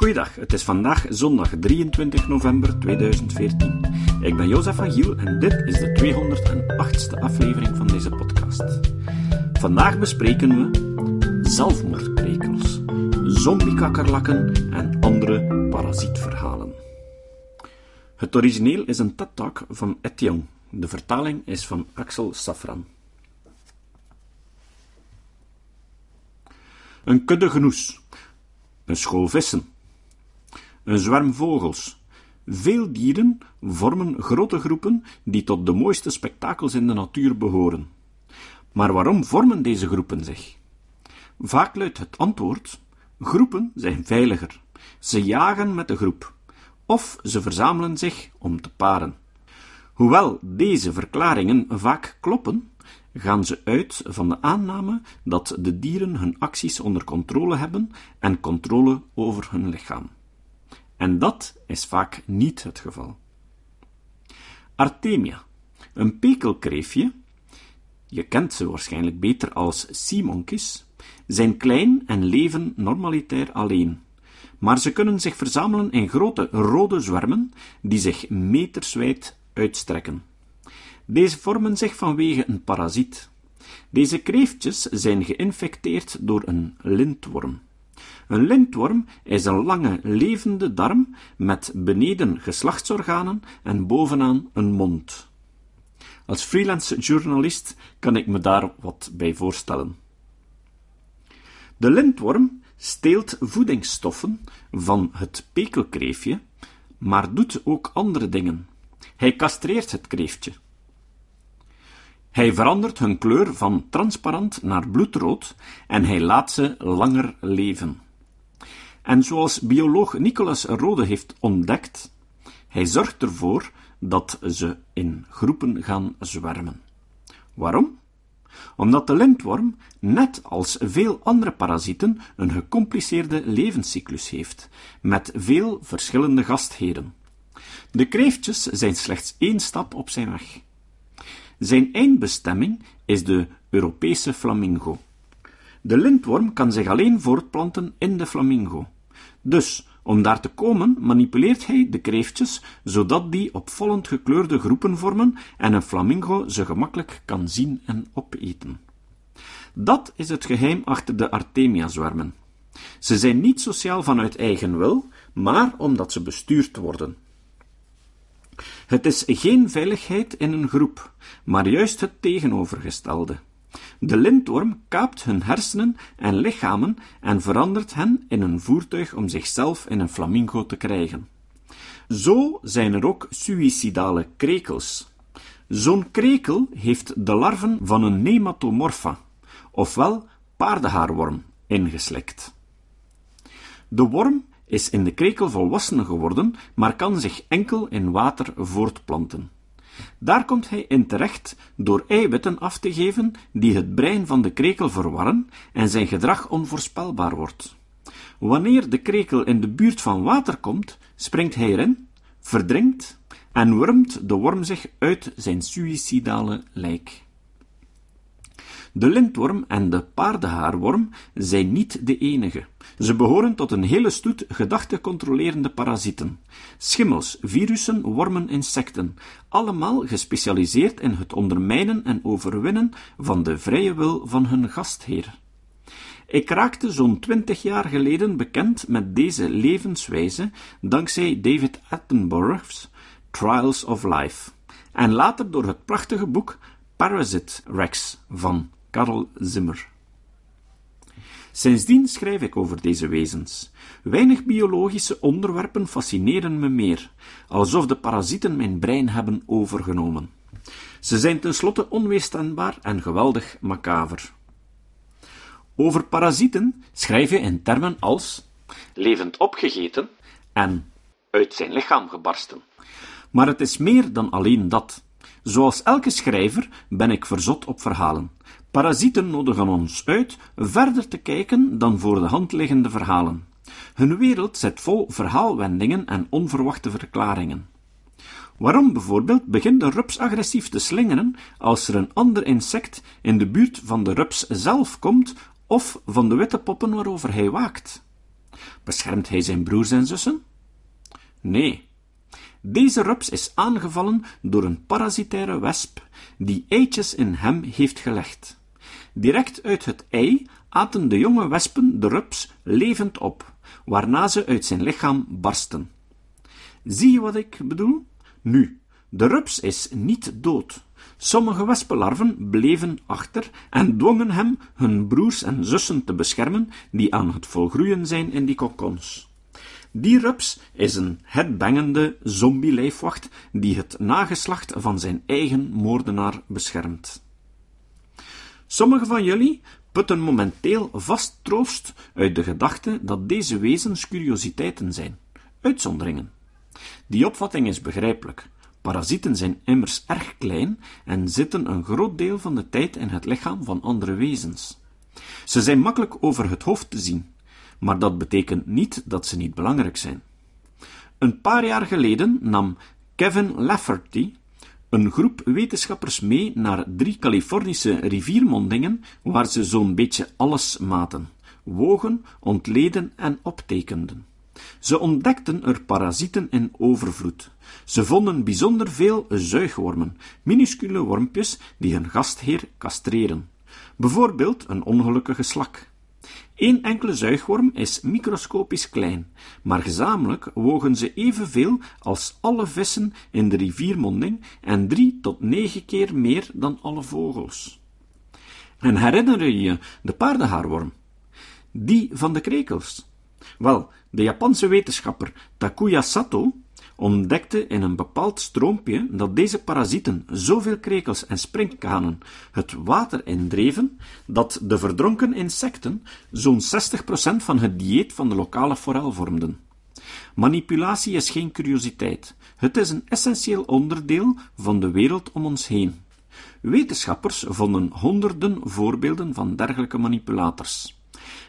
Goeiedag, het is vandaag zondag 23 november 2014. Ik ben Jozef van Giel en dit is de 208ste aflevering van deze podcast. Vandaag bespreken we zelfmoordkrekels, zombiekakkerlakken en andere parasietverhalen. Het origineel is een TED-talk van Etienne. De vertaling is van Axel Safran. Een kudde genoes, een school vissen, een zwerm vogels. Veel dieren vormen grote groepen die tot de mooiste spektakels in de natuur behoren. Maar waarom vormen deze groepen zich? Vaak luidt het antwoord: groepen zijn veiliger. Ze jagen met de groep, of ze verzamelen zich om te paren. Hoewel deze verklaringen vaak kloppen, gaan ze uit van de aanname dat de dieren hun acties onder controle hebben en controle over hun lichaam. En dat is vaak niet het geval. Artemia, een pekelkreefje, je kent ze waarschijnlijk beter als sea zijn klein en leven normalitair alleen. Maar ze kunnen zich verzamelen in grote rode zwermen die zich meterswijd uitstrekken. Deze vormen zich vanwege een parasiet. Deze kreeftjes zijn geïnfecteerd door een lintworm. Een lintworm is een lange, levende darm met beneden geslachtsorganen en bovenaan een mond. Als freelance journalist kan ik me daar wat bij voorstellen. De lintworm steelt voedingsstoffen van het pekelkreefje, maar doet ook andere dingen. Hij castreert het kreeftje. Hij verandert hun kleur van transparant naar bloedrood en hij laat ze langer leven. En zoals bioloog Nicolas Rode heeft ontdekt, hij zorgt ervoor dat ze in groepen gaan zwermen. Waarom? Omdat de lintworm, net als veel andere parasieten, een gecompliceerde levenscyclus heeft, met veel verschillende gastheren. De kreeftjes zijn slechts één stap op zijn weg. Zijn eindbestemming is de Europese flamingo. De lintworm kan zich alleen voortplanten in de flamingo. Dus, om daar te komen, manipuleert hij de kreeftjes, zodat die opvallend gekleurde groepen vormen en een flamingo ze gemakkelijk kan zien en opeten. Dat is het geheim achter de Artemia-zwermen. Ze zijn niet sociaal vanuit eigen wil, maar omdat ze bestuurd worden. Het is geen veiligheid in een groep, maar juist het tegenovergestelde. De lintworm kaapt hun hersenen en lichamen en verandert hen in een voertuig om zichzelf in een flamingo te krijgen. Zo zijn er ook suïcidale krekels. Zo'n krekel heeft de larven van een nematomorpha, ofwel paardenhaarworm, ingeslikt. De worm is in de krekel volwassen geworden, maar kan zich enkel in water voortplanten. Daar komt hij in terecht door eiwitten af te geven die het brein van de krekel verwarren en zijn gedrag onvoorspelbaar wordt. Wanneer de krekel in de buurt van water komt, springt hij erin, verdrinkt en wurmt de worm zich uit zijn suïcidale lijk. De lintworm en de paardenhaarworm zijn niet de enige. Ze behoren tot een hele stoet gedachtecontrolerende parasieten. Schimmels, virussen, wormen, insecten, allemaal gespecialiseerd in het ondermijnen en overwinnen van de vrije wil van hun gastheer. Ik raakte zo'n twintig jaar geleden bekend met deze levenswijze dankzij David Attenborough's Trials of Life en later door het prachtige boek Parasite Rex van Karl Zimmer. Sindsdien schrijf ik over deze wezens. Weinig biologische onderwerpen fascineren me meer, alsof de parasieten mijn brein hebben overgenomen. Ze zijn tenslotte onweerstaanbaar en geweldig macaver. Over parasieten schrijf je in termen als levend opgegeten en uit zijn lichaam gebarsten. Maar het is meer dan alleen dat. Zoals elke schrijver ben ik verzot op verhalen. Parasieten nodigen ons uit verder te kijken dan voor de hand liggende verhalen. Hun wereld zit vol verhaalwendingen en onverwachte verklaringen. Waarom bijvoorbeeld begint de rups agressief te slingeren als er een ander insect in de buurt van de rups zelf komt of van de witte poppen waarover hij waakt? Beschermt hij zijn broers en zussen? Nee. Deze rups is aangevallen door een parasitaire wesp die eitjes in hem heeft gelegd. Direct uit het ei aten de jonge wespen de rups levend op, waarna ze uit zijn lichaam barsten. Zie je wat ik bedoel? Nu, de rups is niet dood. Sommige wespenlarven bleven achter en dwongen hem hun broers en zussen te beschermen die aan het volgroeien zijn in die kokons. Die rups is een headbangende zombie-lijfwacht die het nageslacht van zijn eigen moordenaar beschermt. Sommigen van jullie putten momenteel vast troost uit de gedachte dat deze wezens curiositeiten zijn, uitzonderingen. Die opvatting is begrijpelijk. Parasieten zijn immers erg klein en zitten een groot deel van de tijd in het lichaam van andere wezens. Ze zijn makkelijk over het hoofd te zien, maar dat betekent niet dat ze niet belangrijk zijn. Een paar jaar geleden nam Kevin Lafferty een groep wetenschappers mee naar drie Californische riviermondingen waar ze zo'n beetje alles maten, wogen, ontleden en optekenden. Ze ontdekten er parasieten in overvloed. Ze vonden bijzonder veel zuigwormen, minuscule wormpjes die hun gastheer castreren. Bijvoorbeeld een ongelukkige slak. Eén enkele zuigworm is microscopisch klein, maar gezamenlijk wogen ze evenveel als alle vissen in de riviermonding en drie tot negen keer meer dan alle vogels. En herinner je je de paardenhaarworm? Die van de krekels? Wel, de Japanse wetenschapper Takuya Sato ontdekte in een bepaald stroompje dat deze parasieten zoveel krekels en sprinkhanen het water indreven, dat de verdronken insecten zo'n 60% van het dieet van de lokale forel vormden. Manipulatie is geen curiositeit. Het is een essentieel onderdeel van de wereld om ons heen. Wetenschappers vonden honderden voorbeelden van dergelijke manipulators.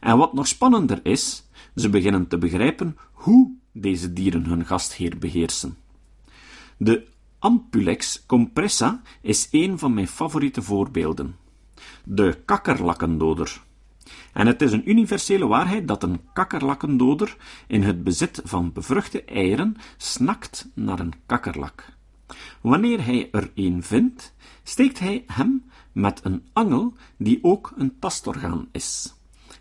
En wat nog spannender is, ze beginnen te begrijpen hoe deze dieren hun gastheer beheersen. De Ampulex compressa is een van mijn favoriete voorbeelden. De kakkerlakkendoder. En het is een universele waarheid dat een kakkerlakkendoder in het bezit van bevruchte eieren snakt naar een kakkerlak. Wanneer hij er een vindt, steekt hij hem met een angel die ook een tastorgaan is.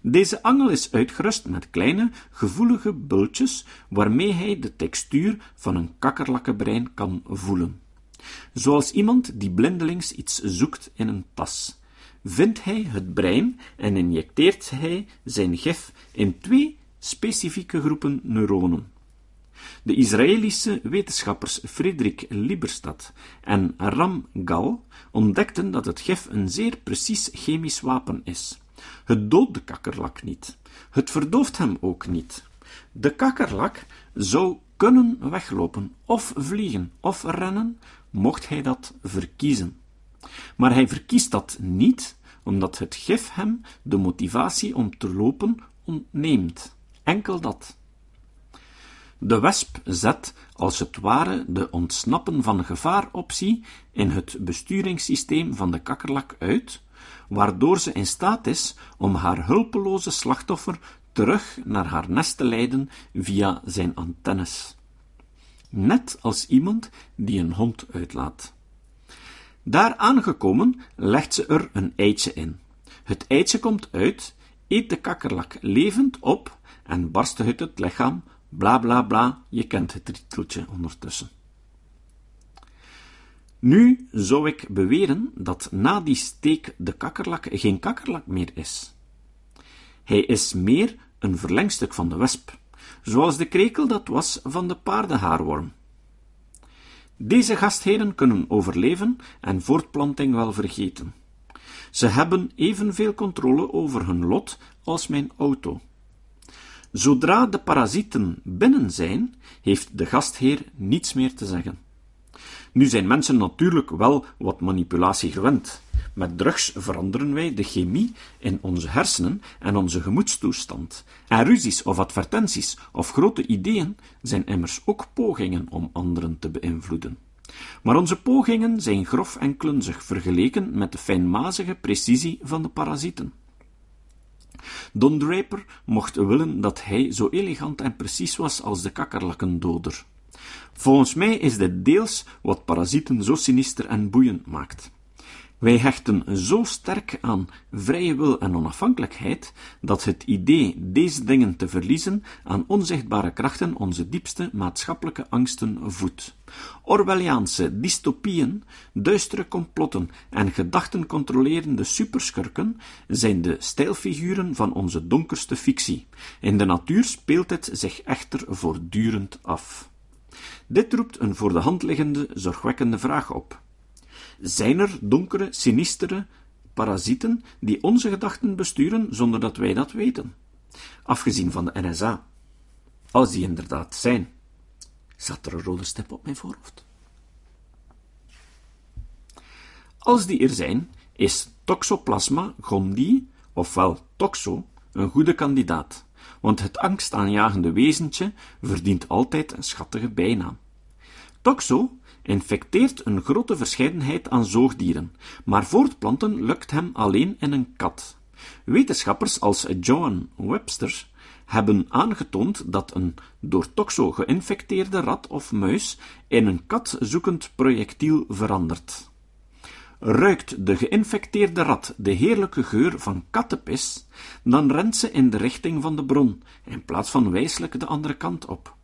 Deze angel is uitgerust met kleine, gevoelige bultjes waarmee hij de textuur van een kakkerlakkenbrein kan voelen. Zoals iemand die blindelings iets zoekt in een tas. Vindt hij het brein en injecteert hij zijn gif in twee specifieke groepen neuronen. De Israëlische wetenschappers Frederik Lieberstad en Ram Gal ontdekten dat het gif een zeer precies chemisch wapen is. Het doodt de kakkerlak niet. Het verdooft hem ook niet. De kakkerlak zou kunnen weglopen, of vliegen, of rennen, mocht hij dat verkiezen. Maar hij verkiest dat niet, omdat het gif hem de motivatie om te lopen ontneemt. Enkel dat. De wesp zet, als het ware, de ontsnappen van gevaar optie in het besturingssysteem van de kakkerlak uit, waardoor ze in staat is om haar hulpeloze slachtoffer terug naar haar nest te leiden via zijn antennes. Net als iemand die een hond uitlaat. Daar aangekomen legt ze er een eitje in. Het eitje komt uit, eet de kakkerlak levend op en barst uit het lichaam, bla bla bla, je kent het riteltje ondertussen. Nu zou ik beweren dat na die steek de kakkerlak geen kakkerlak meer is. Hij is meer een verlengstuk van de wesp, zoals de krekel dat was van de paardenhaarworm. Deze gastheren kunnen overleven en voortplanting wel vergeten. Ze hebben evenveel controle over hun lot als mijn auto. Zodra de parasieten binnen zijn, heeft de gastheer niets meer te zeggen. Nu zijn mensen natuurlijk wel wat manipulatie gewend. Met drugs veranderen wij de chemie in onze hersenen en onze gemoedstoestand. En ruzies of advertenties of grote ideeën zijn immers ook pogingen om anderen te beïnvloeden. Maar onze pogingen zijn grof en klunzig vergeleken met de fijnmazige precisie van de parasieten. Don Draper mocht willen dat hij zo elegant en precies was als de kakkerlakkendoder. Volgens mij is dit deels wat parasieten zo sinister en boeiend maakt. Wij hechten zo sterk aan vrije wil en onafhankelijkheid, dat het idee deze dingen te verliezen aan onzichtbare krachten onze diepste maatschappelijke angsten voedt. Orwelliaanse dystopieën, duistere complotten en gedachtencontrolerende superschurken zijn de stijlfiguren van onze donkerste fictie. In de natuur speelt het zich echter voortdurend af. Dit roept een voor de hand liggende, zorgwekkende vraag op. Zijn er donkere, sinistere parasieten die onze gedachten besturen zonder dat wij dat weten? Afgezien van de NSA. Als die inderdaad zijn. Zat er een rode stip op mijn voorhoofd? Als die er zijn, is Toxoplasma gondii, ofwel Toxo, een goede kandidaat, want het angstaanjagende wezentje verdient altijd een schattige bijnaam. Toxo infecteert een grote verscheidenheid aan zoogdieren, maar voortplanten lukt hem alleen in een kat. Wetenschappers als Joan Webster hebben aangetoond dat een door toxo geïnfecteerde rat of muis in een katzoekend projectiel verandert. Ruikt de geïnfecteerde rat de heerlijke geur van kattenpis, dan rent ze in de richting van de bron, in plaats van wijselijk de andere kant op.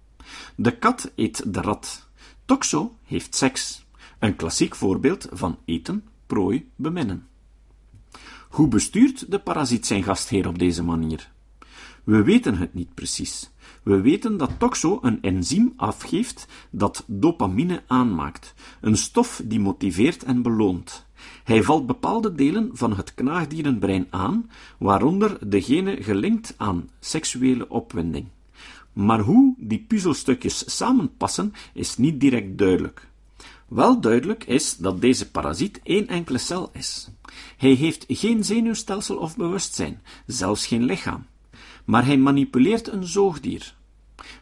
De kat eet de rat. Toxo heeft seks. Een klassiek voorbeeld van eten, prooi, beminnen. Hoe bestuurt de parasiet zijn gastheer op deze manier? We weten het niet precies. We weten dat toxo een enzym afgeeft dat dopamine aanmaakt, een stof die motiveert en beloont. Hij valt bepaalde delen van het knaagdierenbrein aan, waaronder degene gelinkt aan seksuele opwinding. Maar hoe die puzzelstukjes samenpassen is niet direct duidelijk. Wel duidelijk is dat deze parasiet één enkele cel is. Hij heeft geen zenuwstelsel of bewustzijn, zelfs geen lichaam. Maar hij manipuleert een zoogdier.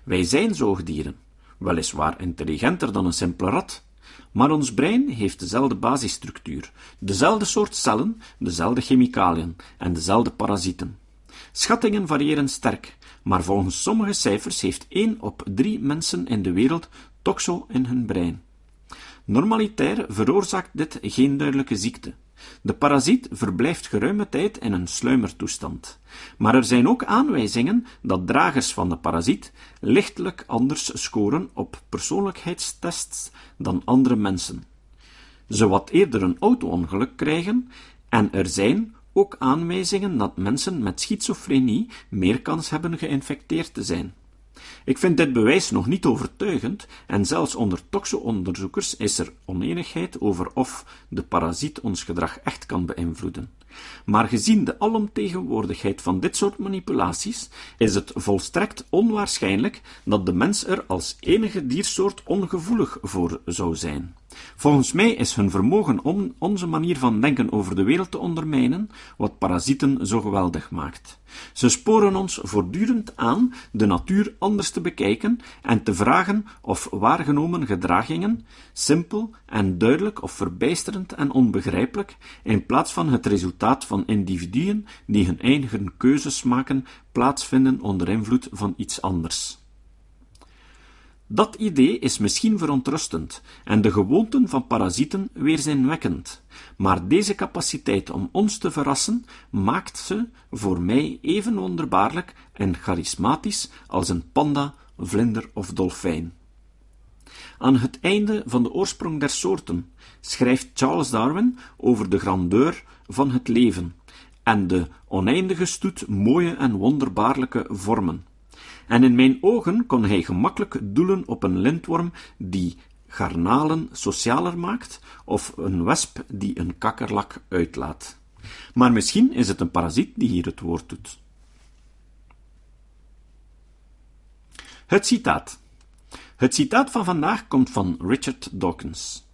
Wij zijn zoogdieren, weliswaar intelligenter dan een simpele rat, maar ons brein heeft dezelfde basisstructuur, dezelfde soort cellen, dezelfde chemicaliën en dezelfde parasieten. Schattingen variëren sterk, maar volgens sommige cijfers heeft 1 op 3 mensen in de wereld toxo in hun brein. Normalitair veroorzaakt dit geen duidelijke ziekte. De parasiet verblijft geruime tijd in een sluimertoestand. Maar er zijn ook aanwijzingen dat dragers van de parasiet lichtelijk anders scoren op persoonlijkheidstests dan andere mensen. Ze wat eerder een auto-ongeluk krijgen en er zijn ook aanwijzingen dat mensen met schizofrenie meer kans hebben geïnfecteerd te zijn. Ik vind dit bewijs nog niet overtuigend en zelfs onder toxo-onderzoekers is er oneenigheid over of de parasiet ons gedrag echt kan beïnvloeden. Maar gezien de alomtegenwoordigheid van dit soort manipulaties, is het volstrekt onwaarschijnlijk dat de mens er als enige diersoort ongevoelig voor zou zijn. Volgens mij is hun vermogen om onze manier van denken over de wereld te ondermijnen wat parasieten zo geweldig maakt. Ze sporen ons voortdurend aan de natuur anders te bekijken en te vragen of waargenomen gedragingen, simpel en duidelijk of verbijsterend en onbegrijpelijk, in plaats van het resultaat van individuen die hun eigen keuzes maken, plaatsvinden onder invloed van iets anders. Dat idee is misschien verontrustend en de gewoonten van parasieten weerzinwekkend, maar deze capaciteit om ons te verrassen maakt ze voor mij even wonderbaarlijk en charismatisch als een panda, vlinder of dolfijn. Aan het einde van de oorsprong der soorten schrijft Charles Darwin over de grandeur van het leven en de oneindige stoet mooie en wonderbaarlijke vormen en in mijn ogen kon hij gemakkelijk doelen op een lintworm die garnalen socialer maakt, of een wesp die een kakkerlak uitlaat. Maar misschien is het een parasiet die hier het woord doet. Het citaat. Het citaat van vandaag komt van Richard Dawkins.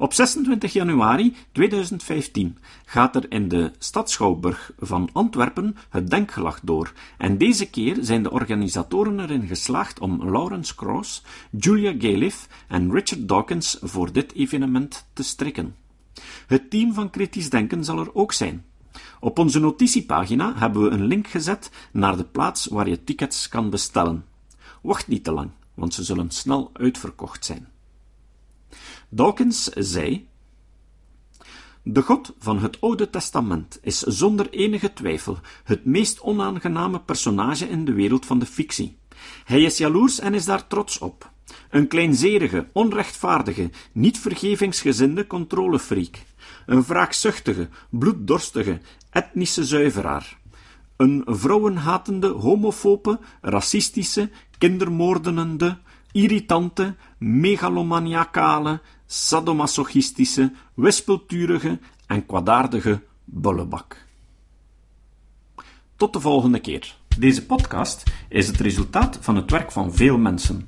Op 26 januari 2015 gaat er in de Stadschouwburg van Antwerpen het Denkgelag door, en deze keer zijn de organisatoren erin geslaagd om Lawrence Krauss, Julia Galef en Richard Dawkins voor dit evenement te strikken. Het team van kritisch denken zal er ook zijn. Op onze notitiepagina hebben we een link gezet naar de plaats waar je tickets kan bestellen. Wacht niet te lang, want ze zullen snel uitverkocht zijn. Dawkins zei: De God van het Oude Testament is zonder enige twijfel het meest onaangename personage in de wereld van de fictie. Hij is jaloers en is daar trots op. Een kleinzerige, onrechtvaardige, niet vergevingsgezinde controlefreak. Een wraakzuchtige, bloeddorstige, etnische zuiveraar. Een vrouwenhatende, homofobe, racistische, kindermoordenende, irritante, megalomaniacale, sadomasochistische, wispelturige en kwaadaardige bullebak. Tot de volgende keer. Deze podcast is het resultaat van het werk van veel mensen.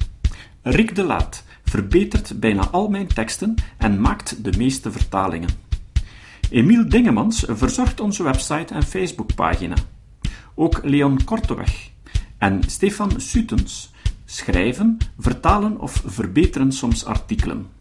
Rick de Laat verbetert bijna al mijn teksten en maakt de meeste vertalingen. Emiel Dingemans verzorgt onze website en Facebookpagina. Ook Leon Korteweg en Stefan Sutens schrijven, vertalen of verbeteren soms artikelen.